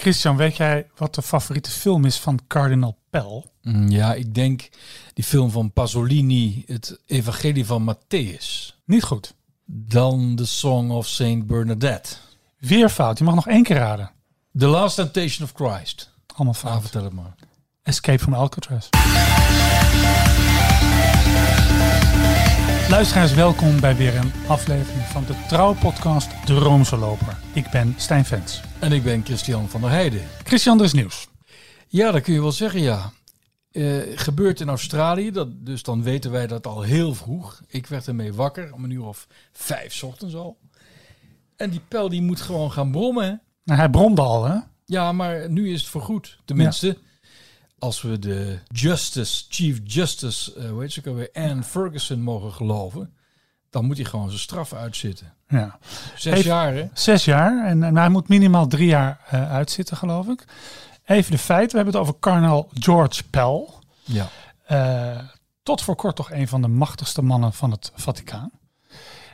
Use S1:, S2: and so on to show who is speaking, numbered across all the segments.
S1: Christian, weet jij wat de favoriete film is van Cardinal Pell?
S2: Mm, Ja, ik denk die film van Pasolini, het Evangelie van Matthäus.
S1: Niet goed.
S2: Dan The Song of Saint Bernadette.
S1: Weer fout. Je mag nog één keer raden.
S2: The Last Temptation of Christ.
S1: Allemaal
S2: Ah,
S1: fout.
S2: vertel het maar.
S1: Escape from Alcatraz. Luisteraars, welkom bij weer een aflevering van de trouwpodcast De Roomse Loper. Ik ben Stijn Vens.
S2: En ik ben Christian van der Heijden.
S1: Christian, er is nieuws.
S2: Ja, dat kun je wel zeggen, ja. Eh, gebeurt in Australië, dat, dus dan weten wij dat al heel vroeg. Ik werd ermee wakker, om een uur of vijf 's ochtends al. En die pijl die moet gewoon gaan brommen.
S1: Nou, hij bromde al, hè?
S2: Ja, maar nu is het voorgoed. Tenminste, als we de Justice, Chief Justice, eh hoe heet ze ook alweer, Anne Ferguson mogen geloven, dan moet hij gewoon zijn straf uitzitten.
S1: Ja.
S2: Zes
S1: Even-
S2: jaar, hè?
S1: Zes jaar. En, en hij moet minimaal drie jaar eh, uitzitten, geloof ik. Even de feiten. We hebben het over Cardinal George Pell.
S2: Ja.
S1: Eh, tot voor kort toch een van de machtigste mannen van het Vaticaan.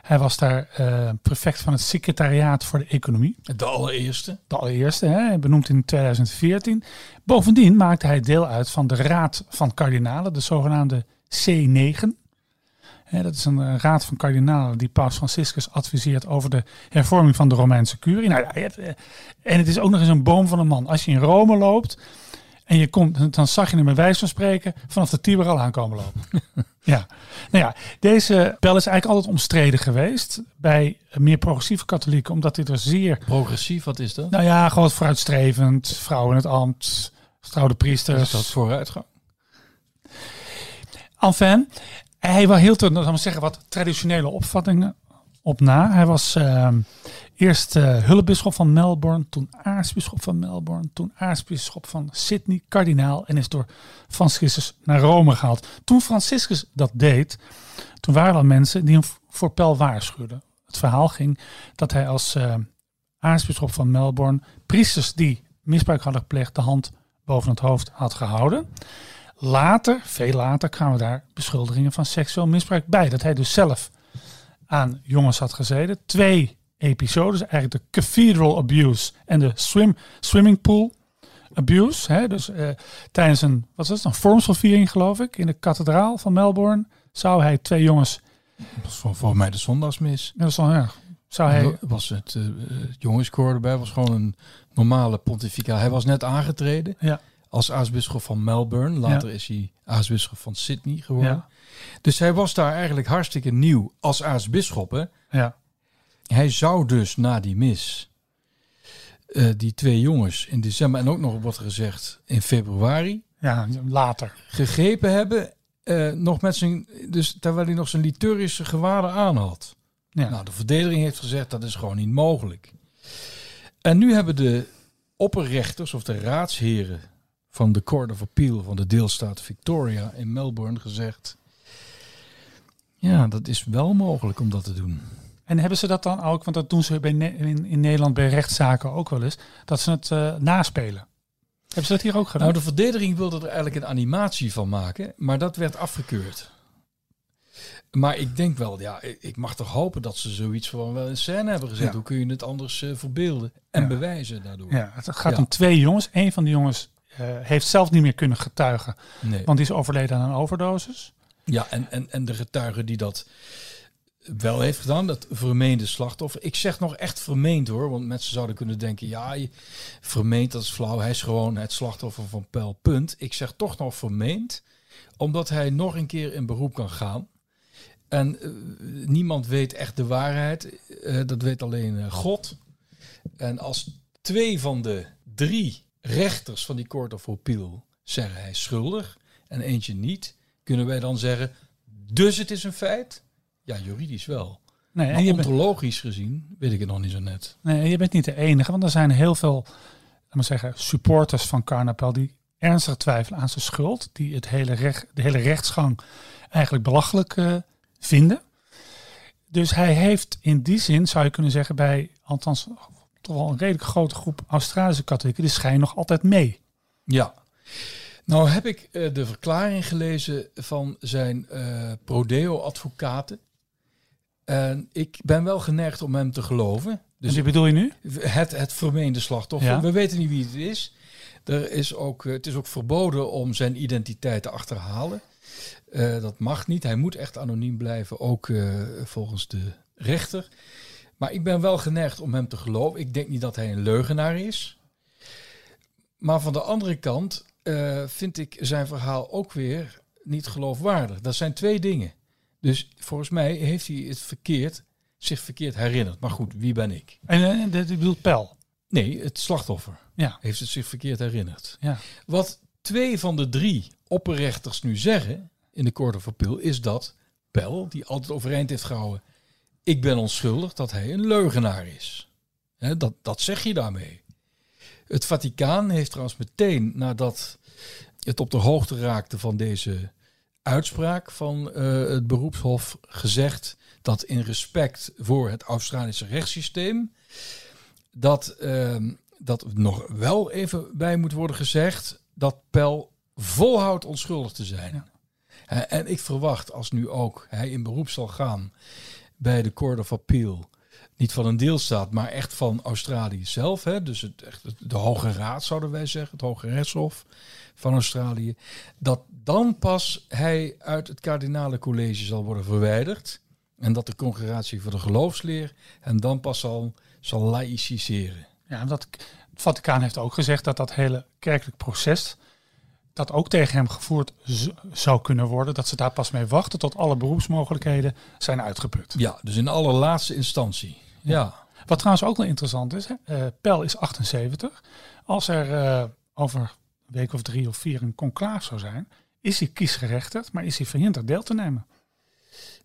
S1: Hij was daar eh, prefect van het secretariaat voor de economie.
S2: De allereerste.
S1: De allereerste, hè, benoemd in 2014. Bovendien maakte hij deel uit van de Raad van Kardinalen, de zogenaamde C9. Hè, dat is een eh, raad van kardinalen die Paus Franciscus adviseert over de hervorming van de Romeinse curie. Nou, ja, eh, en het is ook nog eens een boom van een man. Als je in Rome loopt en je komt, dan zag je hem bij wijze van spreken vanaf de Tiber al aankomen lopen. ja. Nou ja, deze bel is eigenlijk altijd omstreden geweest bij meer progressieve katholieken, omdat dit er zeer
S2: Progressief, wat is dat?
S1: nou ja, gewoon vooruitstrevend. Vrouwen in het ambt, getrouwde priesters.
S2: is dat vooruitgang?
S1: Enfin, hij hield er, dan zeggen, wat traditionele opvattingen op na. Hij was ehm, eerst eh hulpbisschop van Melbourne, toen aartsbisschop van Melbourne, toen aartsbisschop van Sydney, kardinaal en is door Franciscus naar Rome gehaald. Toen Franciscus dat deed, toen waren er mensen die hem voor Pel waarschuwden. Het verhaal ging dat hij als eh, aartsbisschop van Melbourne priesters die misbruik hadden gepleegd de hand boven het hoofd had gehouden. Later, veel later, kwamen daar beschuldigingen van seksueel misbruik bij. Dat hij dus zelf aan jongens had gezeten. Twee episodes, eigenlijk de cathedral abuse en de swim, swimming pool abuse. Hè? Dus eh, tijdens een, wat was het, een vormsverviering geloof ik, in de kathedraal van Melbourne, zou hij twee jongens,
S2: Dat was voor, voor mij de zondagsmis.
S1: dat was dan, ja, zou hij,
S2: was het het jongenskoor erbij, was gewoon een normale pontificaal. Hij was net aangetreden
S1: ja,
S2: als aartsbisschop van Melbourne. Later is hij aartsbisschop van Sydney geworden.
S1: ja,
S2: Dus hij was daar eigenlijk hartstikke nieuw als aartsbisschop. Hè?
S1: ja,
S2: Hij zou dus na die mis eh, die twee jongens in december en ook nog wordt gezegd in februari
S1: ja, later.
S2: gegrepen hebben. eh, nog met zijn, dus terwijl hij nog zijn liturgische gewaden aan had.
S1: Ja.
S2: Nou, de verdediging heeft gezegd dat is gewoon niet mogelijk. En nu hebben de opperrechters of de raadsheren van de Court of Appeal van de deelstaat Victoria in Melbourne gezegd. Ja, dat is wel mogelijk om dat te doen.
S1: En hebben ze dat dan ook, want dat doen ze bij Ne- in, in Nederland bij rechtszaken ook wel eens, dat ze het eh, naspelen. Hebben ze dat hier ook gedaan?
S2: Nou, de verdediging wilde er eigenlijk een animatie van maken, maar dat werd afgekeurd. Maar ik denk wel, ja, ik mag toch hopen dat ze zoiets gewoon wel in scène hebben gezet.
S1: Ja.
S2: Hoe kun je het anders eh, verbeelden en
S1: Ja.
S2: bewijzen daardoor?
S1: Ja, het gaat
S2: Ja.
S1: om twee jongens. Eén van de jongens eh, heeft zelf niet meer kunnen getuigen,
S2: Nee.
S1: want die is overleden aan een overdosis.
S2: Ja, en, en, en de getuige die dat wel heeft gedaan, dat vermeende slachtoffer. Ik zeg nog echt vermeend hoor, want mensen zouden kunnen denken, ja, vermeend, dat is flauw. Hij is gewoon het slachtoffer van Pijl, punt. Ik zeg toch nog vermeend, omdat hij nog een keer in beroep kan gaan. En eh, niemand weet echt de waarheid, Eh, dat weet alleen eh, God. En als twee van de drie rechters van die Court of Appeal zeggen hij schuldig en eentje niet, kunnen wij dan zeggen, dus het is een feit? Ja, juridisch wel.
S1: Nee,
S2: Maar
S1: bent,
S2: ontologisch gezien weet ik het nog niet zo net.
S1: nee, en je bent niet de enige, want er zijn heel veel, maar zeggen, supporters van Carnapel die ernstig twijfelen aan zijn schuld, die het hele recht, de hele rechtsgang eigenlijk belachelijk eh, vinden. Dus hij heeft in die zin, zou je kunnen zeggen, bij althans toch wel een redelijk grote groep Australische katholieken, die schijnen nog altijd mee.
S2: Ja. Nou heb ik eh, de verklaring gelezen van zijn eh Prodeo-advocaten. En ik ben wel geneigd om hem te geloven.
S1: Dus wie bedoel je nu?
S2: Het, het vermeende slachtoffer.
S1: Ja.
S2: We weten niet wie het is. Er is ook, eh, het is ook verboden om zijn identiteit te achterhalen. Dat mag niet. Hij moet echt anoniem blijven, ook volgens de rechter. Maar ik ben wel geneigd om hem te geloven. Ik denk niet dat hij een leugenaar is. Maar van de andere kant eh, vind ik zijn verhaal ook weer niet geloofwaardig. Dat zijn twee dingen. Dus volgens mij heeft hij het verkeerd, zich verkeerd herinnerd. Maar goed, wie ben ik?
S1: En uh, dit bedoelt Pel.
S2: Nee, het slachtoffer
S1: Ja.
S2: heeft het zich verkeerd herinnerd.
S1: Ja.
S2: Wat twee van de drie opperrechters nu zeggen in de Court of Appeal is dat Pel, die altijd overeind heeft gehouden, ik ben onschuldig, dat hij een leugenaar is. Dat, dat zeg je daarmee. Het Vaticaan heeft trouwens meteen nadat het op de hoogte raakte van deze uitspraak van eh, het beroepshof gezegd dat in respect voor het Australische rechtssysteem dat, ehm, dat nog wel even bij moet worden gezegd dat Pel volhoudt onschuldig te zijn.
S1: Ja.
S2: En ik verwacht als nu ook hij in beroep zal gaan bij de Court of Appeal, niet van een deelstaat, maar echt van Australië zelf, hè, dus het, echt, de Hoge Raad zouden wij zeggen, het Hoge Rechtshof van Australië, dat dan pas hij uit het kardinale college zal worden verwijderd en dat de congregatie voor de geloofsleer en dan pas zal, zal laïciseren.
S1: Ja, dat, het Vaticaan heeft ook gezegd dat dat hele kerkelijk proces dat ook tegen hem gevoerd zou kunnen worden, dat ze daar pas mee wachten tot alle beroepsmogelijkheden zijn uitgeput.
S2: Ja, dus in allerlaatste instantie. Ja.
S1: Wat trouwens ook wel interessant is, hè, eh, Pel is 78. Als er eh, over een week of drie of vier een conclaaf zou zijn, is hij kiesgerechtigd, maar is hij verhinderd deel te nemen.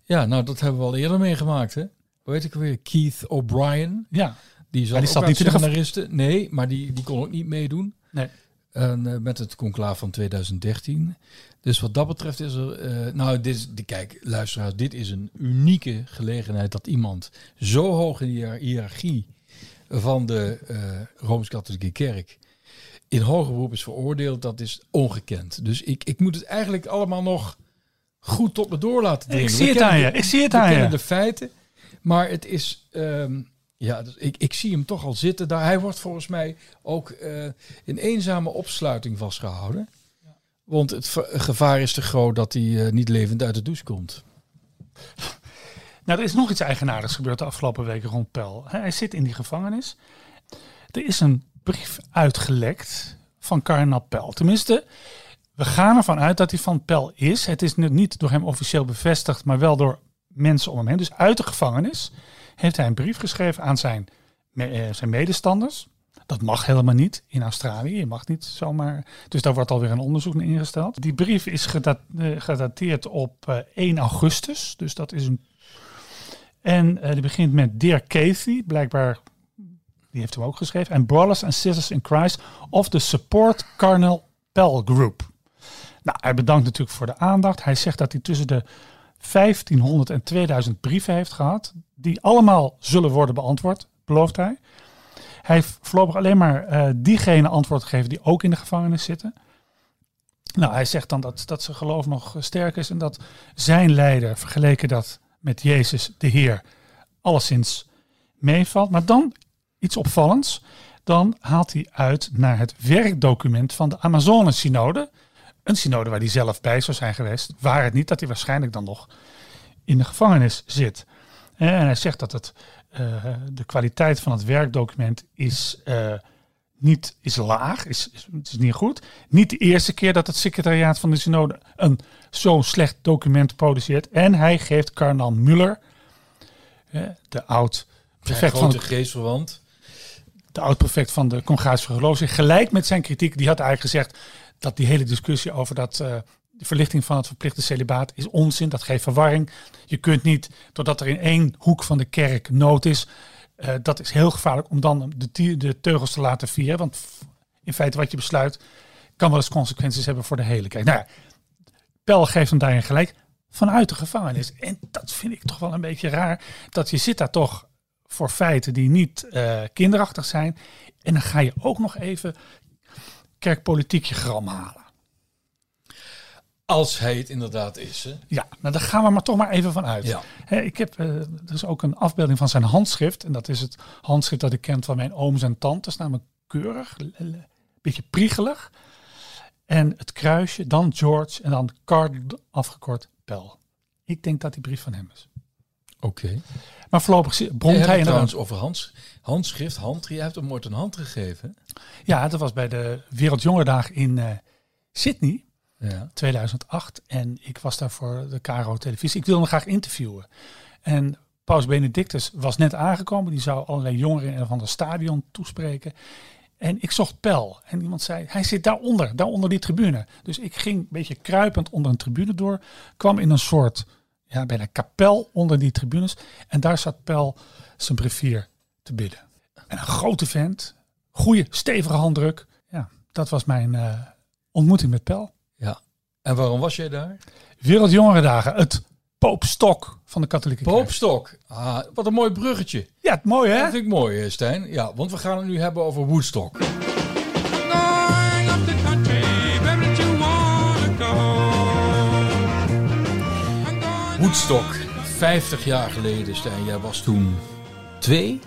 S2: ja, nou dat hebben we al eerder meegemaakt. Hè? Hoe heet ik weer? Keith O'Brien.
S1: Ja,
S2: Die, zat
S1: die niet in de gev-
S2: seminaristen. Nee, maar die, die kon ook niet meedoen.
S1: nee.
S2: En, eh, met het conclaaf van 2013. Dus wat dat betreft is er... eh, nou, dit is, kijk, luisteraars, dit is een unieke gelegenheid dat iemand zo hoog in de hiërarchie van de eh, Rooms-Katholieke Kerk in hoger beroep is veroordeeld. Dat is ongekend. Dus ik, ik moet het eigenlijk allemaal nog goed tot me door laten dringen.
S1: Ik zie het aan je, ik zie het aan je.
S2: de feiten. Maar het is... ehm, ja, dus ik, ik zie hem toch al zitten daar. Hij wordt volgens mij ook eh, in eenzame opsluiting vastgehouden. Want het gevaar is te groot dat hij eh, niet levend uit de douche komt.
S1: Nou, er is nog iets eigenaardigs gebeurd de afgelopen weken rond Pel. Hij zit in die gevangenis. Er is een brief uitgelekt van kardinaal Pel. Tenminste, we gaan ervan uit dat hij van Pel is. Het is nu niet door hem officieel bevestigd, maar wel door mensen om hem heen. Dus uit de gevangenis heeft hij een brief geschreven aan zijn, eh, zijn medestanders. Dat mag helemaal niet in Australië. Je mag niet zomaar. Dus daar wordt alweer een onderzoek naar ingesteld. Die brief is eh, gedateerd op eh, 1 augustus. Dus dat is een. En eh, die begint met Dear Kathy, blijkbaar. Die heeft hem ook geschreven. En Brothers and Sisters in Christ of the Support Cardinal Pell Group. Nou, hij bedankt natuurlijk voor de aandacht. Hij zegt dat hij tussen de 1500 en 2000 brieven heeft gehad. Die allemaal zullen worden beantwoord, belooft hij. Hij heeft voorlopig alleen maar eh, diegene antwoord gegeven die ook in de gevangenis zitten. Nou, hij zegt dan dat, dat zijn geloof nog sterk is en dat zijn leider, vergeleken dat met Jezus, de Heer, alleszins meevalt. Maar dan iets opvallends. Dan haalt hij uit naar het werkdocument van de Amazone-synode. Een synode waar hij zelf bij zou zijn geweest. Waar het niet dat hij waarschijnlijk dan nog in de gevangenis zit. En hij zegt dat het, eh, de kwaliteit van het werkdocument is, eh, niet, is laag, is, is, het is niet goed. Niet de eerste keer dat het secretariaat van de synode een zo'n slecht document produceert. En hij geeft kardinaal Muller, eh, de oud prefect van,
S2: grote geestverwant.
S1: de oud-prefect van de Congregatie Geloofsleer, gelijk met zijn kritiek. Die had eigenlijk gezegd dat die hele discussie over dat, eh, de verlichting van het verplichte celibaat is onzin. Dat geeft verwarring. Je kunt niet, doordat er in één hoek van de kerk nood is, eh, dat is heel gevaarlijk om dan de, de teugels te laten vieren. Want in feite wat je besluit kan wel eens consequenties hebben voor de hele kerk. Nou Pel geeft hem daarin gelijk vanuit de gevangenis. En dat vind ik toch wel een beetje raar. Dat je zit daar toch voor feiten die niet eh, kinderachtig zijn. En dan ga je ook nog even kerkpolitiek je gram halen.
S2: Als hij het inderdaad is. Hè?
S1: Ja, nou daar gaan we maar toch maar even van uit.
S2: Ja.
S1: Ik heb, eh, er is ook een afbeelding van zijn handschrift. En dat is het handschrift dat ik ken van mijn ooms en tantes. Namelijk keurig, een beetje priegelig. En het kruisje, dan George en dan Card afgekort Pel. Ik denk dat die brief van hem is.
S2: Oké.
S1: Maar voorlopig bromt hij
S2: het
S1: inderdaad.
S2: trouwens over hands, handschrift, hand. Je hebt hem ooit een hand gegeven.
S1: Ja, dat was bij de Wereldjongerdag in eh, Sydney.
S2: Ja.
S1: 2008. En ik was daar voor de KRO televisie. Ik wilde hem graag interviewen. En Paus Benedictus was net aangekomen. Die zou allerlei jongeren in of ander stadion toespreken. En ik zocht Pel. En iemand zei, hij zit daaronder, daaronder die tribune. Dus ik ging een beetje kruipend onder een tribune door. Kwam in een soort, ja, bijna kapel onder die tribunes. En daar zat Pel zijn brevier te bidden. En een grote vent. Goeie, stevige handdruk. Ja, dat was mijn eh, ontmoeting met Pel.
S2: ja. En waarom was jij daar?
S1: Wereldjongerendagen, het poopstok van de katholieke kerk.
S2: Poopstok. Ah, wat een mooi bruggetje.
S1: Ja, het mooi hè?
S2: Dat vind ik mooi, eh, Stijn. Ja, want we gaan het nu hebben over Woodstock. Woodstock, 50 jaar geleden, Stijn. Jij was toen twee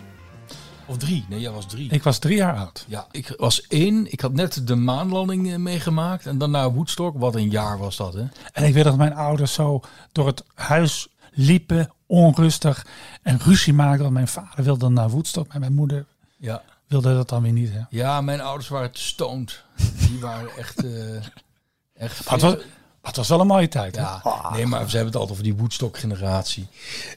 S2: of drie? Nee, jij was drie.
S1: Ik was drie jaar oud.
S2: Ja, ik was één. Ik had net de maanlanding eh, meegemaakt. En daarna Woodstock. Wat een jaar was dat, hè?
S1: En ik weet dat mijn ouders zo door het huis liepen, onrustig en ruzie maakten. Want mijn vader wilde dan naar Woodstock, maar mijn moeder
S2: Ja.
S1: wilde dat dan weer niet. Hè?
S2: Ja, mijn ouders waren te stoned. Die waren echt... eh echt
S1: Maar het, was, het was wel een mooie tijd. hè?
S2: Ja, nee, maar ze hebben het altijd over die Woodstock-generatie.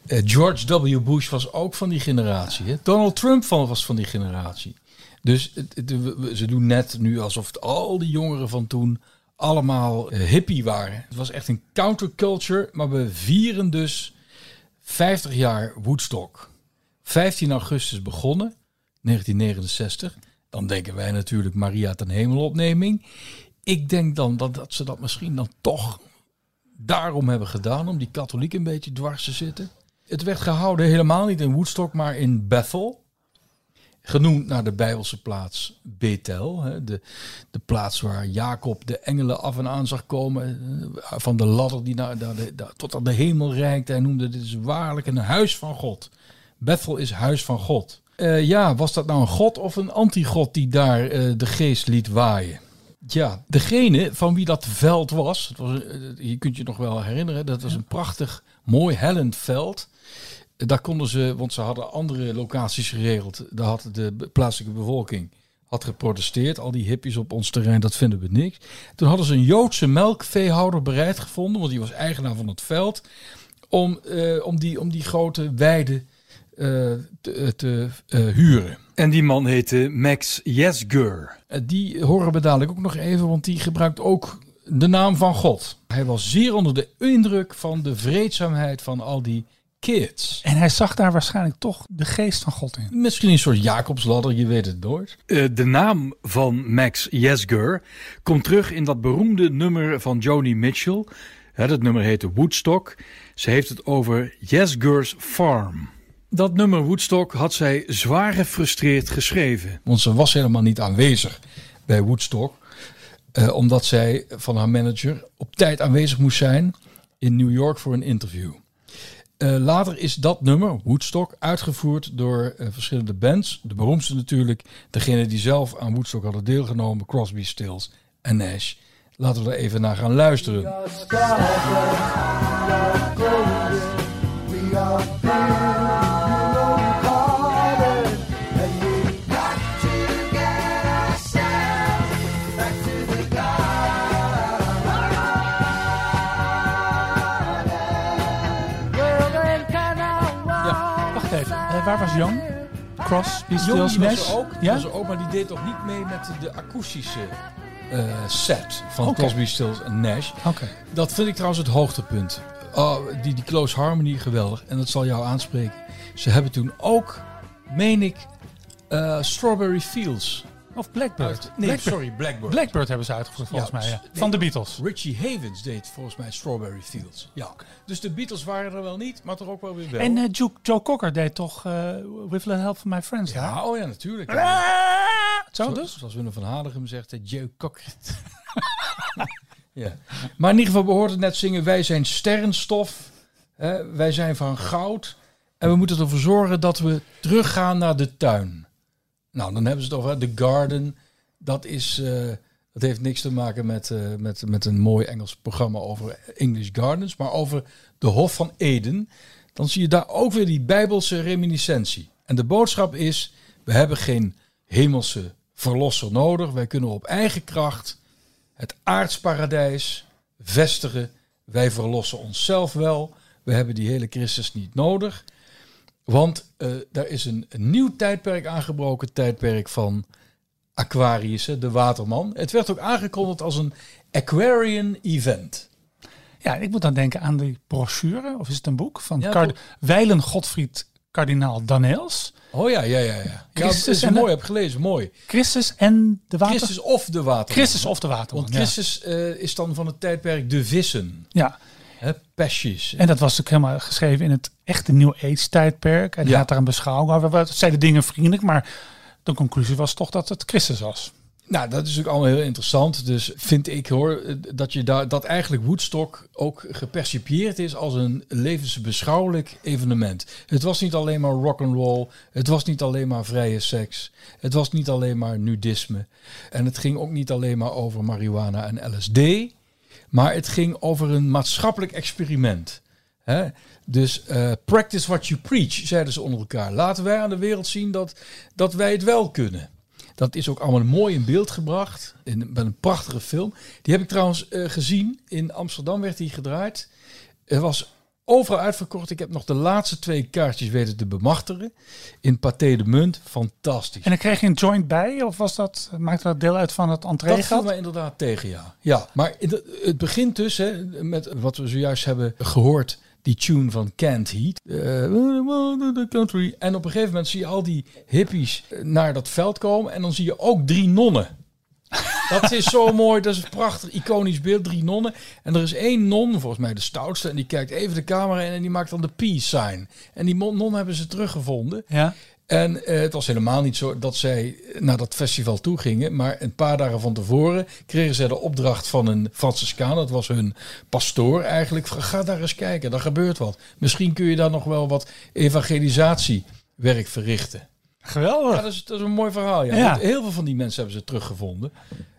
S2: Eh, George W. Bush was ook van die generatie. Hè? Donald Trump van, was van die generatie. Dus het, het- ze doen net nu alsof het al die jongeren van toen allemaal eh, hippie waren. Het was echt een counterculture, maar we vieren dus 50 jaar Woodstock. 15 augustus begonnen, 1969. Dan denken wij natuurlijk Maria ten Hemelopneming. Ik denk dan dat, dat ze dat misschien dan toch daarom hebben gedaan, om die katholiek een beetje dwars te zitten. Het werd gehouden helemaal niet in Woodstock, maar in Bethel. Genoemd naar de Bijbelse plaats Bethel. hè, De, de plaats waar Jacob de engelen af en aan zag komen. eh, Van de ladder die naar, tot aan de hemel reikte. Hij noemde dit is waarlijk een huis van God. Bethel is huis van God. Eh, ja, was dat nou een god of een antigod die daar eh, de geest liet waaien? Ja, degene van wie dat veld was, het was eh, je kunt je nog wel herinneren, dat was een prachtig, mooi hellend veld. Eh, Daar konden ze, want ze hadden andere locaties geregeld. Daar had de plaatselijke bevolking had geprotesteerd. Al die hippies op ons terrein, dat vinden we niks. Toen hadden ze een Joodse melkveehouder bereid gevonden, want die was eigenaar van het veld, om, eh, om, die, om die grote weide eh, te, te eh, huren.
S3: En die man heette Max Yesgur.
S2: Eh, Die horen we dadelijk ook nog even, want die gebruikt ook de naam van God. Hij was zeer onder de indruk van de vreedzaamheid van al die kids.
S1: En hij zag daar waarschijnlijk toch de geest van God in.
S2: Misschien een soort Jacobsladder, je weet het nooit.
S3: Eh, de naam van Max Yesgur komt terug in dat beroemde nummer van Joni Mitchell. Hè, dat nummer heette Woodstock. Ze heeft het over Yesgur's Farm. Dat nummer Woodstock had zij zwaar gefrustreerd geschreven.
S2: Want ze was helemaal niet aanwezig bij Woodstock. eh, omdat zij van haar manager op tijd aanwezig moest zijn in New York voor een interview. Eh, later is dat nummer, Woodstock, uitgevoerd door eh, verschillende bands. De beroemdste natuurlijk, degene die zelf aan Woodstock hadden deelgenomen, Crosby, Stills en Nash. Laten we er even naar gaan luisteren.
S1: Wacht even, eh, waar was Jan? Cross, die
S2: was
S1: Nash?
S2: er ook,
S1: Ja?
S2: was er ook, maar die deed toch niet mee met de akoestische eh, set van. Crosby, Stills en Nash.
S1: Oké.
S2: Dat vind ik trouwens het hoogtepunt. Oh, die, die close harmony, geweldig. En dat zal jou aanspreken. Ze hebben toen ook, meen ik, eh, Strawberry Fields.
S1: Of Blackbird.
S2: uit- Nee,
S1: Blackbird.
S2: sorry, Blackbird.
S1: Blackbird hebben ze uitgevoerd volgens
S2: Ja,
S1: mij. Ja. Van de Beatles.
S2: Richie Havens deed volgens mij Strawberry Fields. Ja. Dus de Beatles waren er wel niet, maar toch ook wel weer wel.
S1: En eh, Joe, Joe Cocker deed toch eh, With a Help from My Friends.
S2: ja, oh ja, natuurlijk.
S1: Ah, Zo
S2: Zo-
S1: dus?
S2: Zoals Willem van Hadegem zegt, eh, Joe Cocker. Ja. Maar in ieder geval, we hoorden net zingen, wij zijn sterrenstof. Hè, wij zijn van goud. En we moeten ervoor zorgen dat we teruggaan naar de tuin. Nou, dan hebben ze het over de garden. Dat, is, eh, dat heeft niks te maken met, eh, met, met een mooi Engels programma over English Gardens. Maar over de Hof van Eden. Dan zie je daar ook weer die bijbelse reminiscentie. En de boodschap is, we hebben geen hemelse verlosser nodig. Wij kunnen op eigen kracht het aardsparadijs vestigen. Wij verlossen onszelf wel. We hebben die hele Christus niet nodig. Want eh daar is een, een nieuw tijdperk aangebroken. Tijdperk van Aquarius, de waterman. Het werd ook aangekondigd als een Aquarian event.
S1: Ja, ik moet dan denken aan die brochure, of is het een boek, van
S2: Ja,
S1: Card- Wijlen Godfried kardinaal Daneels.
S2: Oh ja, ja, ja. ja. ja
S1: Christus
S2: is
S1: en de-
S2: mooi, heb gelezen. Mooi.
S1: Christus en de water...
S2: Christus of de waterman.
S1: Christus of de waterman.
S2: Want
S1: ja.
S2: Christus eh, is dan van het tijdperk de vissen.
S1: Ja,
S2: Hè, pesjes.
S1: en dat was natuurlijk helemaal geschreven in het echte New Age tijdperk. En
S2: Ja.
S1: had daar een beschouwing over. We zeiden dingen vriendelijk, maar de conclusie was toch dat het Christus was.
S2: Nou, dat is ook allemaal heel interessant. Dus vind ik hoor, dat je daar dat eigenlijk Woodstock ook gepercipieerd is als een levensbeschouwelijk evenement. Het was niet alleen maar rock and roll, het was niet alleen maar vrije seks, het was niet alleen maar nudisme en het ging ook niet alleen maar over marihuana en LSD, maar het ging over een maatschappelijk experiment. Hè? Dus eh, practice what you preach, zeiden ze onder elkaar. Laten wij aan de wereld zien dat, dat wij het wel kunnen. Dat is ook allemaal mooi in beeld gebracht. In, met een prachtige film. Die heb ik trouwens eh, gezien. In Amsterdam werd die gedraaid. Er was overal uitverkocht. Ik heb nog de laatste twee kaartjes weten te bemachtigen. In Pathé de Munt. Fantastisch.
S1: En dan kreeg je een joint bij, of was dat, maakte dat deel uit van het
S2: Dat
S1: entree
S2: viel mij inderdaad tegen, ja. Ja, maar het begint dus hè, met wat we zojuist hebben gehoord. Die tune van Can't Heat. Eh, country. En op een gegeven moment zie je al die hippies eh, naar dat veld komen. En dan zie je ook drie nonnen. Dat is zo mooi. Dat is een prachtig iconisch beeld. Drie nonnen. En er is één non, volgens mij de stoutste. En die kijkt even de camera in en die maakt dan de peace sign. En die non hebben ze teruggevonden.
S1: Ja.
S2: En eh, het was helemaal niet zo dat zij naar dat festival toe gingen. Maar een paar dagen van tevoren kregen zij de opdracht van een Franciscaan. Dat was hun pastoor eigenlijk. Ga daar eens kijken, daar gebeurt wat. Misschien kun je daar nog wel wat evangelisatiewerk verrichten.
S1: Geweldig.
S2: Ja, dat is, dat is een mooi verhaal. Ja. Heel veel van die mensen hebben ze teruggevonden.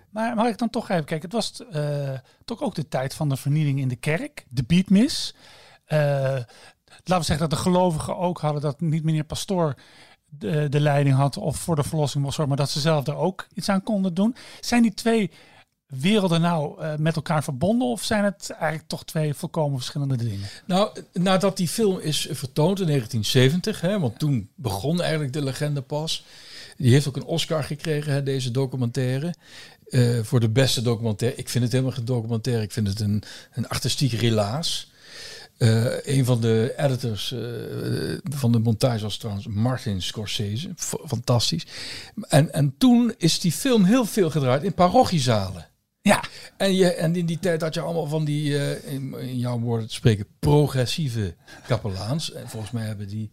S1: Maar mag ik dan toch even kijken? Het was eh, toch ook de tijd van de vernieling in de kerk, de beatmis. Eh, laten we zeggen dat de gelovigen ook hadden dat niet meneer Pastoor de, de leiding had of voor de verlossing zorgen, maar dat ze zelf daar ook iets aan konden doen. Zijn die twee werelden nou eh, met elkaar verbonden of zijn het eigenlijk toch twee volkomen verschillende dingen?
S2: Nou, nadat die film is vertoond in 1970, hè, want toen begon eigenlijk de legende pas. Die heeft ook een Oscar gekregen, hè, deze documentaire. eh, voor de beste documentaire. Ik vind het helemaal geen documentaire. Ik vind het een, een artistiek relaas. Eh, een van de editors van de montage was trouwens Martin Scorsese. F- fantastisch. En, en toen is die film heel veel gedraaid in parochiezalen.
S1: Ja,
S2: En, je, en in die tijd had je allemaal van die, eh, in, in jouw woorden te spreken, progressieve kapelaans. En volgens mij hebben die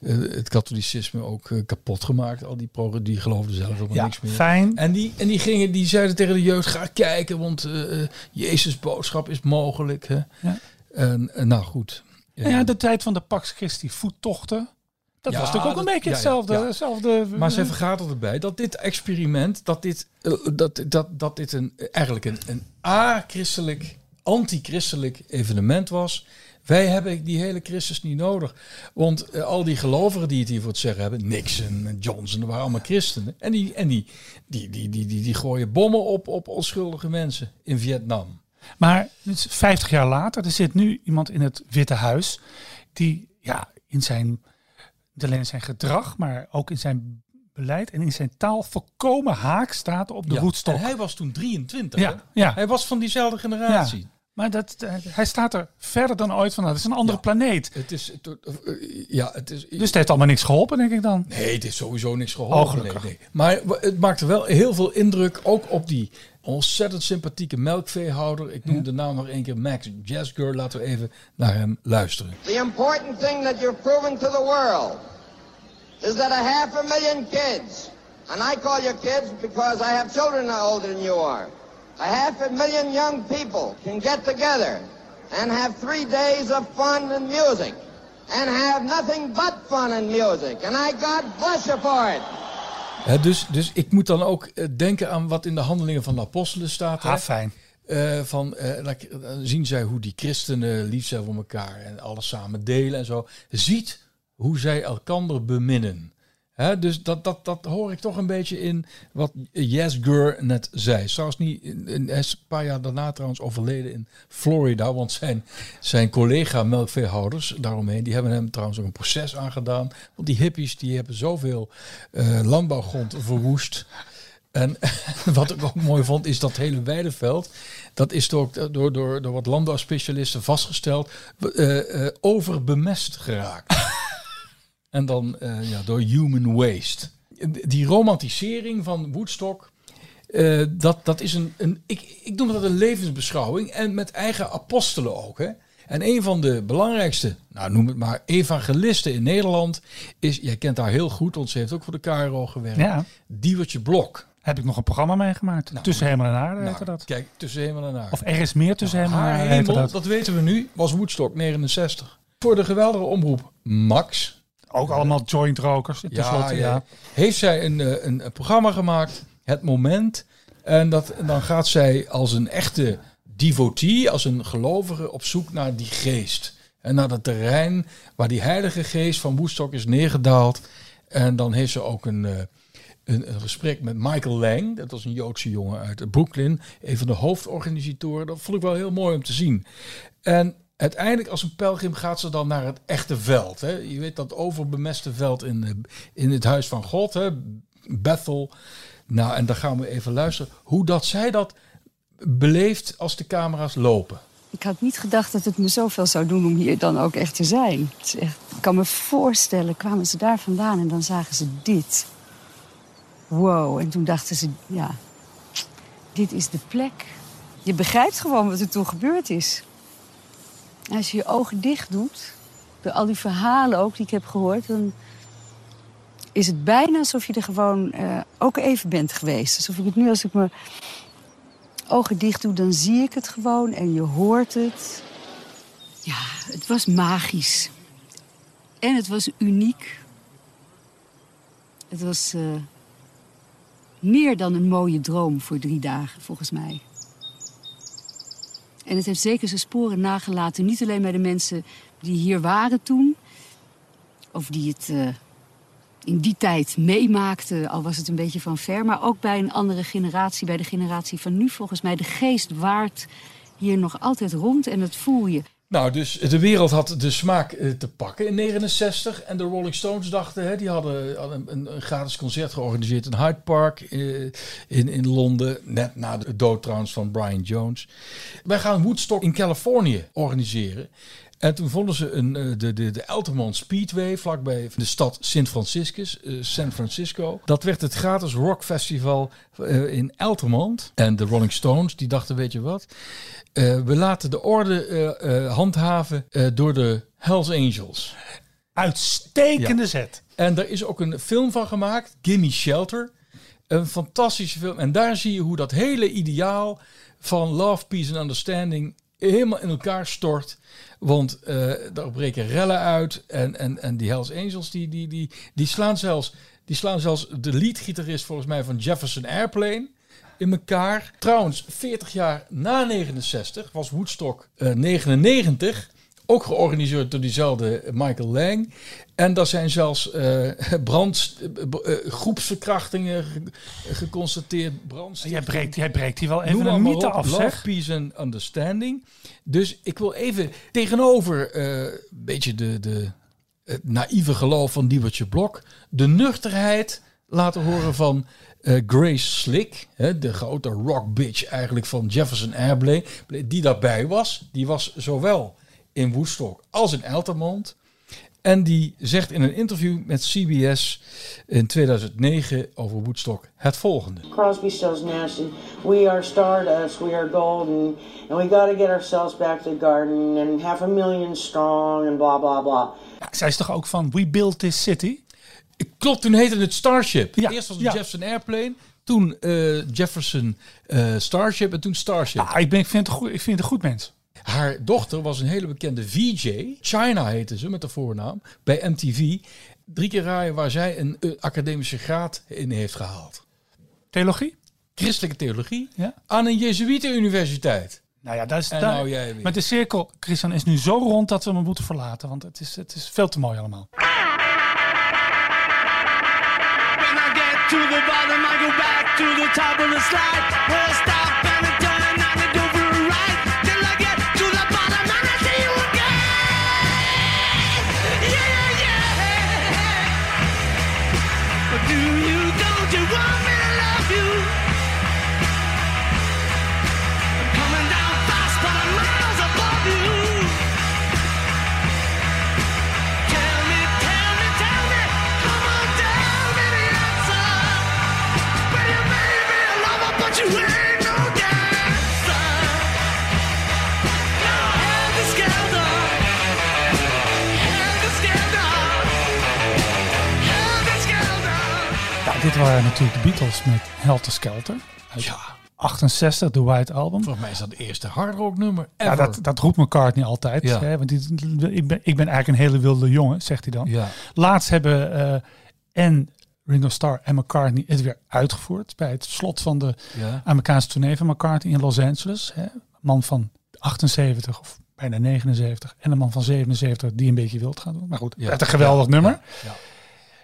S2: eh, het katholicisme ook eh, kapot gemaakt. Al die pro die geloofden zelf helemaal
S1: ja
S2: niks meer.
S1: fijn.
S2: En die, en die, gingen, die zeiden tegen de jeugd, ga kijken, want Jezus boodschap is mogelijk. Hè?
S1: Ja.
S2: En, en nou goed.
S1: Nou ja, de tijd van de Pax Christi voettochten. Dat
S2: Ja,
S1: was natuurlijk ook
S2: dat-
S1: een beetje
S2: ja,
S1: hetzelfde.
S2: ja.
S1: hetzelfde
S2: Maar ze vergaat erbij dat dit experiment, dat dit, eh, dat, dat, dat dit een, eigenlijk een, een a-christelijk, anti-christelijk evenement was. Wij hebben die hele Christus niet nodig. Want eh, al die gelovigen die het hier voor het zeggen hebben, Nixon en Johnson, dat waren allemaal christenen. En die, en die, die, die, die, die, die gooien bommen op, op onschuldige mensen in Vietnam.
S1: Maar het is 50 jaar later, er zit nu iemand in het Witte Huis die ja, in zijn, niet alleen in zijn gedrag, maar ook in zijn beleid en in zijn taal volkomen haak staat op de
S2: Ja. En hij was toen 23.
S1: Ja,
S2: hè?
S1: ja.
S2: Hij was van diezelfde generatie.
S1: Ja. Maar dat, eh, hij staat er verder dan ooit van. Dat is een andere
S2: Ja.
S1: planeet.
S2: Het is, het- eh, ja, het is,
S1: Dus het heeft allemaal niks geholpen, denk ik dan.
S2: Nee, het is sowieso niks geholpen.
S1: Oh.
S2: Nee, nee. Maar het maakte wel heel veel indruk, ook op die ontzettend sympathieke melkveehouder. Ik noem de naam nog één keer, Max Jasgur. Laten we even naar hem luisteren.
S4: The important thing that you're proving to the world is that a half a million kids, and I call you kids because I have children older than you are, a half a million young people can get together and have three days of fun and music and have nothing but fun and music. And I God bless you for it.
S2: Hè, dus, dus ik moet dan ook eh, denken aan wat in de handelingen van de apostelen staat. hè.
S1: Ah, fijn.
S2: Eh, van, eh, dan k- dan zien zij hoe die christenen lief zijn voor elkaar en alles samen delen en zo. Ziet hoe zij elkander beminnen. Dus dat, dat, dat hoor ik toch een beetje in wat Yes Gur net zei. Trouwens niet, hij is een paar jaar daarna trouwens overleden in Florida. Want zijn, zijn collega melkveehouders daaromheen, die hebben hem trouwens ook een proces aangedaan. Want die hippies die hebben zoveel eh, landbouwgrond verwoest. En wat ik ook mooi vond, is dat hele weideveld. Dat is door, door, door, door wat landbouwspecialisten vastgesteld. eh, eh, overbemest geraakt. En dan eh, ja, door human waste. Die romantisering van Woodstock. eh, dat, dat is een, een ik, ik noem dat een levensbeschouwing. En met eigen apostelen ook. Hè? En een van de belangrijkste, nou noem het maar, evangelisten in Nederland is, jij kent haar heel goed, want ze heeft ook voor de KRO gewerkt.
S1: Ja,
S2: Diewertje Blok.
S1: heb ik nog een programma meegemaakt.
S2: Nou,
S1: tussen hemel en aarde
S2: Nou,
S1: heette dat.
S2: Kijk, tussen hemel en aarde.
S1: Of er is meer tussen hemel en aarde
S2: hemel,
S1: dat.
S2: dat weten we nu, was Woodstock 69. Voor de geweldige omroep Max.
S1: Ook allemaal joint rokers. Ja,
S2: ja, Heeft zij een, eh, een, een programma gemaakt, Het Moment. En dat, dan gaat zij als een echte devotee, als een gelovige, op zoek naar die geest. En naar dat terrein waar die heilige geest van Woodstock is neergedaald. En dan heeft ze ook een, eh, een, een gesprek met Michael Lang. Dat was een Joodse jongen uit Brooklyn. Een van de hoofdorganisatoren. Dat vond ik wel heel mooi om te zien. En uiteindelijk als een pelgrim gaat ze dan naar het echte veld. Hè. Je weet dat overbemeste veld in, eh, in het huis van God. Hè. Bethel. Nou, en dan gaan we even luisteren hoe dat zij dat beleeft als de camera's lopen.
S5: Ik had niet gedacht dat het me zoveel zou doen om hier dan ook echt te zijn. Echt, ik kan me voorstellen, kwamen ze daar vandaan en dan zagen ze dit. Wow, en toen dachten ze, ja, dit is de plek. Je begrijpt gewoon wat er toen gebeurd is. Als je je ogen dicht doet, door al die verhalen ook die ik heb gehoord... dan is het bijna alsof je er gewoon eh, ook even bent geweest. Alsof ik het nu, als ik me ogen dicht doe, dan zie ik het gewoon en je hoort het. Ja, het was magisch. En het was uniek. Het was eh, meer dan een mooie droom voor drie dagen, volgens mij. En het heeft zeker zijn sporen nagelaten. Niet alleen bij de mensen die hier waren toen. Of die het eh, in die tijd meemaakten, al was het een beetje van ver. Maar ook bij een andere generatie, bij de generatie van nu volgens mij. De geest waart hier nog altijd rond en dat voel je.
S2: Nou, dus de wereld had de smaak eh, te pakken in 69. En de Rolling Stones dachten, hè, die hadden, een, een gratis concert georganiseerd in Hyde Park eh, in, in Londen. Net na de dood trouwens van Brian Jones. Wij gaan Woodstock in Californië organiseren. En toen vonden ze een, eh, de, de, de Altamont Speedway vlakbij de stad Sint Franciscus, eh, San Francisco. Dat werd het gratis rockfestival eh, in Altamont. En de Rolling Stones die dachten, weet je wat, we laten de orde handhaven door de Hells Angels.
S1: Uitstekende zet.
S2: En daar is ook een film van gemaakt, Gimme Shelter. Een fantastische film. En daar zie je hoe dat hele ideaal van love, peace en understanding helemaal in elkaar stort. Want eh daar breken rellen uit. En, en, en die Hells Angels, die, die, die, die, slaan zelfs, die slaan zelfs de leadgitarist volgens mij van Jefferson Airplane in elkaar. Trouwens, 40 jaar na 69 was Woodstock eh, 99 ook georganiseerd door diezelfde Michael Lang. En daar zijn zelfs eh brand, eh, eh, groepsverkrachtingen ge- geconstateerd. Brandstichting.
S1: Jij breekt, jij breekt hier wel even een mythe af,
S2: Love,
S1: zeg.
S2: peace and understanding. Dus ik wil even tegenover een beetje de, de, het naïeve geloof van Diewertje Blok... de nuchterheid laten horen van Grace Slick... Hè, de grote rock bitch eigenlijk van Jefferson Airplane... die daarbij was. Die was zowel in Woodstock als in Altamont... En die zegt in een interview met CBS in 2009 over Woodstock het volgende.
S6: Crosby, Stills, Nash, and we are stardust, we are golden, and we got to get ourselves back to the garden and half a million strong and blah blah blah.
S1: Ja, zij is toch ook van We Built This City?
S2: Klopt, toen heette het Starship.
S1: Ja,
S2: Eerst was het
S1: ja.
S2: Jefferson Airplane. Toen eh, Jefferson eh, Starship en toen Starship.
S1: Ah, ik, ben, ik, vind het een goed, ik vind het een goed mens.
S2: Haar dochter was een hele bekende VJ. China heette ze met de voornaam. Bij MTV. Drie keer raaien waar zij een eh, academische graad in heeft gehaald.
S1: Theologie?
S2: Christelijke theologie.
S1: Ja.
S2: Aan een Jezuïetenuniversiteit.
S1: Nou ja, dat is
S2: En
S1: daar-
S2: nou jij weer.
S1: Met de cirkel, Christian, is nu zo rond dat we hem moeten verlaten. Want het is, het is veel te mooi allemaal.
S7: When I get to the bottom, I go back to the top of the slide. Stop
S1: dit waren natuurlijk de Beatles met Helter Skelter.
S2: Ja.
S1: 68, de White Album.
S2: Volgens mij is dat het eerste hardrock nummer ever.
S1: Ja, dat, dat roept McCartney altijd.
S2: Ja.
S1: Hè, want die, ik, ben, ik ben eigenlijk een hele wilde jongen, zegt hij dan.
S2: Ja.
S1: Laatst hebben eh, en Ringo Starr en McCartney het weer uitgevoerd. Bij het slot van de
S2: Ja.
S1: Amerikaanse tournee van McCartney in Los Angeles. Hè. Man van 78 of bijna 79. En een man van 77 die een beetje wild gaat doen. Maar goed,
S2: Ja.
S1: het een geweldig nummer.
S2: Ja.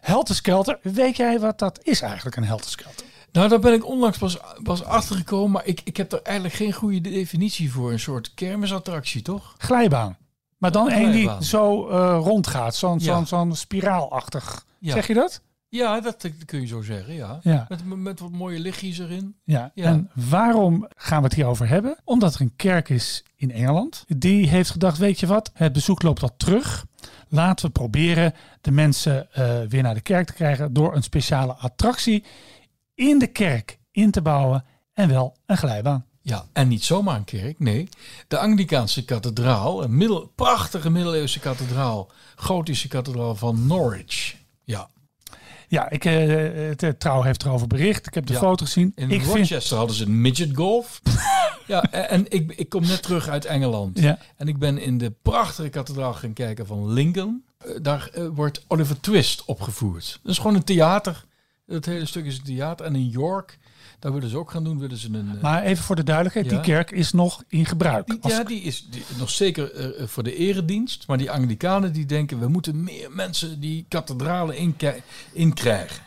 S2: Ja.
S1: Helter Skelter. Weet jij wat dat is eigenlijk, een Helter Skelter?
S2: Nou, daar ben ik onlangs pas, pas achtergekomen, maar ik, ik heb er eigenlijk geen goede definitie voor. Een soort kermisattractie, toch?
S1: Glijbaan. Maar dan
S2: Een
S1: één die zo eh, rondgaat. Zo'n
S2: Ja.
S1: zo'n zo'n spiraalachtig.
S2: Ja.
S1: Zeg je dat?
S2: Ja, dat kun je zo zeggen, ja.
S1: Ja.
S2: Met, met wat mooie lichtjes erin.
S1: Ja.
S2: Ja.
S1: En waarom gaan we het hierover hebben? Omdat er een kerk is in Engeland. Die heeft gedacht, weet je wat, het bezoek loopt al terug. Laten we proberen de mensen eh, weer naar de kerk te krijgen door een speciale attractie in de kerk in te bouwen en wel een glijbaan.
S2: Ja, en niet zomaar een kerk, nee. De Anglikaanse kathedraal, een prachtige middeleeuwse kathedraal, gotische kathedraal van Norwich. Ja,
S1: Ja, ik, eh, het, eh, Trouw heeft erover bericht. Ik heb de
S2: Ja.
S1: foto gezien.
S2: in
S1: ik
S2: Rochester hadden ze een midget golf. ja, en ik, ik kom net terug uit Engeland.
S1: Ja.
S2: En ik ben in de prachtige kathedraal gaan kijken van Lincoln. Eh, daar wordt Oliver Twist opgevoerd. Dat is gewoon een theater. Het hele stuk is een theater. En in York, daar willen ze ook gaan doen, willen ze een... eh,
S1: Maar even voor de duidelijkheid,
S2: Ja.
S1: die kerk is nog in gebruik.
S2: Die, ja, die is die- nog zeker eh, voor de eredienst. Maar die Anglikanen die denken, we moeten meer mensen die kathedralen inkij- inkrijgen.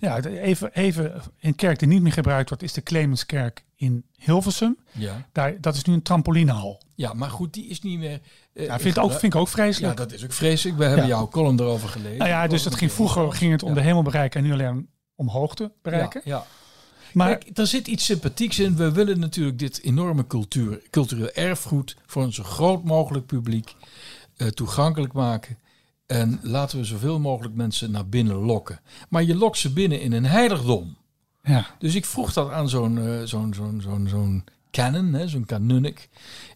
S1: Ja, even, even een kerk die niet meer gebruikt wordt, is de Clemenskerk in Hilversum.
S2: Ja.
S1: Daar, dat is nu een trampolinehal.
S2: ja, maar goed, die is niet meer... eh,
S1: Ja, vind, ik ook, vind ik ook
S2: ja,
S1: vreselijk.
S2: dat is ook vreselijk. We hebben
S1: Ja.
S2: jouw column erover gelezen.
S1: nou ja, dus het ging, vroeger ging het om
S2: Ja.
S1: de hemel bereiken en nu alleen om hoogte bereiken.
S2: Ja, ja.
S1: Maar
S2: Kijk, er zit iets sympathieks in. We willen natuurlijk dit enorme cultuur, cultureel erfgoed voor een zo groot mogelijk publiek eh, toegankelijk maken. En laten we zoveel mogelijk mensen naar binnen lokken. Maar je lokt ze binnen in een heiligdom.
S1: ja,
S2: Dus ik vroeg dat aan zo'n eh, zo'n zo'n zo'n zo'n canon, zo'n kanunnik.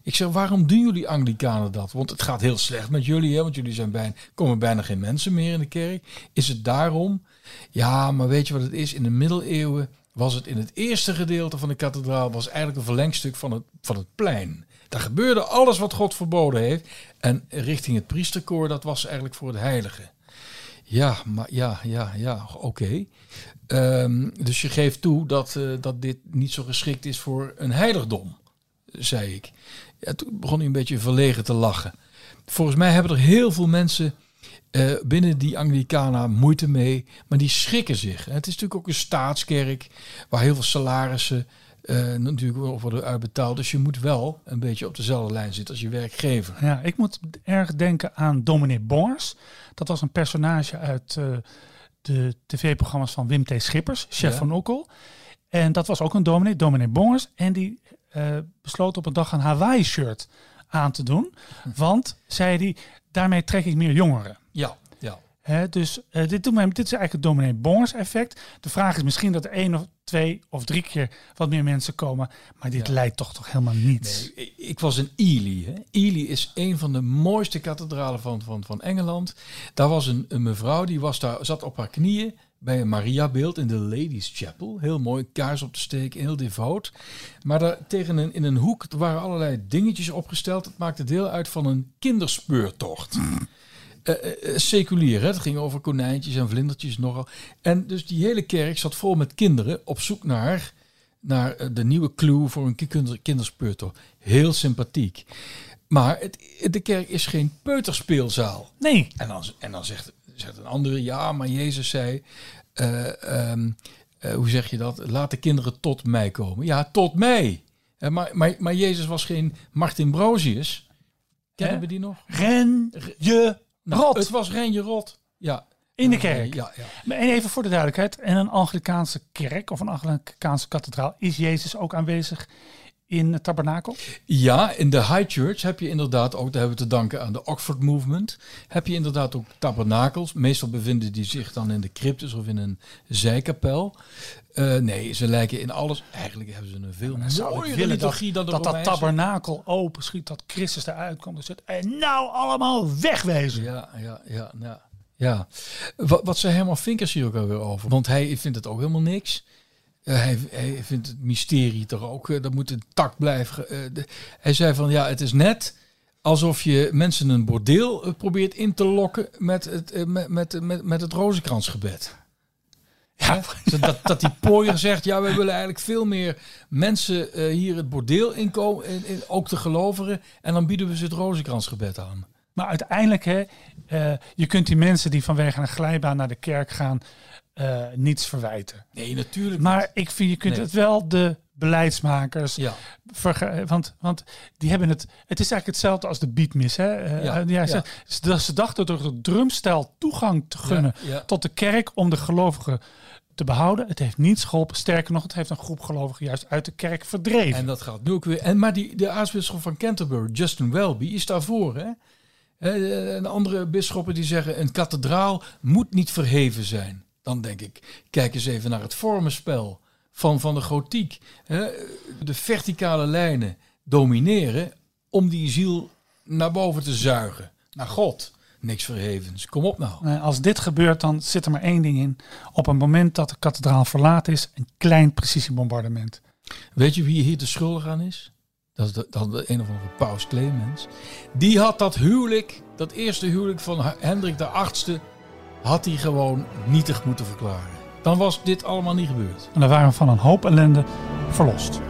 S2: Ik zeg, waarom doen jullie Anglikanen dat? Want het gaat heel slecht met jullie, hè, want jullie zijn bijna, komen bijna geen mensen meer in de kerk. Is het daarom? Ja, maar weet je wat het is? In de middeleeuwen was het in het eerste gedeelte van de kathedraal was eigenlijk een verlengstuk van het, van het plein. Daar gebeurde alles wat God verboden heeft. En richting het priesterkoor, dat was eigenlijk voor het heilige. Ja, maar ja, ja, ja, oké. Ehm, dus je geeft toe dat, eh, dat dit niet zo geschikt is voor een heiligdom, zei ik. Toen begon hij een beetje verlegen te lachen. Volgens mij hebben er heel veel mensen eh, binnen die Anglicana moeite mee, maar die schrikken zich. Het is natuurlijk ook een staatskerk waar heel veel salarissen eh, natuurlijk worden uitbetaald. Dus je moet wel een beetje op dezelfde lijn zitten als je werkgever.
S1: ja, ik moet erg denken aan Dominee Bongers. Dat was een personage uit eh, de tv-programma's van Wim T. Schippers, chef
S2: Ja.
S1: van Okkel. En dat was ook een dominee, dominee Bongers. En die besloot op een dag een Hawaii-shirt aan te doen. Want, zei hij, daarmee trek ik meer jongeren.
S2: Ja, ja.
S1: Dus eh, dit, doet mij, dit is eigenlijk het dominee Bongers effect. De vraag is misschien dat er één of twee of drie keer wat meer mensen komen. Maar dit
S2: Ja.
S1: lijkt toch toch helemaal niets.
S2: Nee, ik- was in Ely. Hè. Ely is een van de mooiste kathedralen van, van, van Engeland. Daar was een, een mevrouw, die was daar, zat op haar knieën bij een Maria-beeld in de Ladies Chapel. Heel mooi, kaars op te steken, heel devoot. Maar daar tegen een, in een hoek waren allerlei dingetjes opgesteld. Het maakte deel uit van een kinderspeurtocht. Eh, eh, seculier, hè? het ging over konijntjes en vlindertjes nogal. En dus die hele kerk zat vol met kinderen op zoek naar, naar eh, de nieuwe clue voor een kinder, kinderspeurtocht. Heel sympathiek. Maar het, de kerk is geen peuterspeelzaal.
S1: Nee,
S2: En dan, en dan zegt, zegt een andere, ja, maar Jezus zei, eh, ehm, eh, hoe zeg je dat? Laat de kinderen tot mij komen. Ja, tot mij. Eh, maar, maar, maar Jezus was geen Martin Brosius. Kennen we die nog?
S1: ren je
S2: Nou,
S1: rot
S2: Het was Renje Rot. Ja.
S1: in de kerk.
S2: Ja, ja.
S1: En even voor de duidelijkheid, in een Anglikaanse kerk of een Anglikaanse kathedraal is Jezus ook aanwezig in het tabernakel?
S2: Ja, in de High Church heb je inderdaad ook, daar hebben we te danken aan de Oxford Movement, heb je inderdaad ook tabernakels. Meestal bevinden die zich dan in de cryptus of in een zijkapel. Eh, nee, ze lijken in alles, eigenlijk hebben ze een veel
S1: ik
S2: mooiere liturgie dan de
S1: dat dat tabernakel open schiet, dat Christus eruit komt en zegt, en nou allemaal wegwezen.
S2: Ja, ja, ja, ja. ja. Wat, wat zei Herman Vinkers hier ook alweer over? Want hij vindt het ook helemaal niks. Eh, hij, hij vindt het mysterie toch ook, eh, dat moet intact blijven. Eh, de- hij zei van ja, het is net alsof je mensen een bordeel probeert in te lokken met het, met, met, met, met het rozenkransgebed. Ja, dat, dat die pooier zegt, ja, we willen eigenlijk veel meer mensen hier het bordeel inkomen, in, in, ook de gelovigen, en dan bieden we ze het rozenkransgebed aan.
S1: Maar uiteindelijk, hè, je kunt die mensen die vanwege een glijbaan naar de kerk gaan, eh, niets verwijten.
S2: Nee, natuurlijk
S1: Maar ik vind, je kunt
S2: Nee.
S1: het wel de beleidsmakers
S2: Ja.
S1: verge- want, want die hebben het. Het is eigenlijk hetzelfde als de beatmis. Hè? Eh,
S2: Ja.
S1: Ze, dachten door de drumstijl toegang te gunnen tot de kerk om de gelovigen te behouden. Het heeft niets geholpen. Sterker nog, het heeft een groep gelovigen juist uit de kerk verdreven.
S2: En dat gaat nu ook weer. En, maar die, de aartsbisschop van Canterbury, Justin Welby, is daarvoor. Hè? Eh, En andere bisschoppen die zeggen: een kathedraal moet niet verheven zijn. Dan denk ik, kijk eens even naar het vormenspel van, van de gotiek. Hè? De verticale lijnen domineren om die ziel naar boven te zuigen. Naar God. Niks verhevens. Kom op nou.
S1: Als dit gebeurt, dan zit er maar één ding in. Op het moment dat de kathedraal verlaten is, een klein precisiebombardement.
S2: Weet je wie hier de schuldig aan is? Dat is de, dat de een of andere paus Clemens. Die had dat huwelijk, dat eerste huwelijk van Hendrik de Achtste, had hij gewoon nietig moeten verklaren. Dan was dit allemaal niet gebeurd.
S1: En dan waren we van een hoop ellende verlost.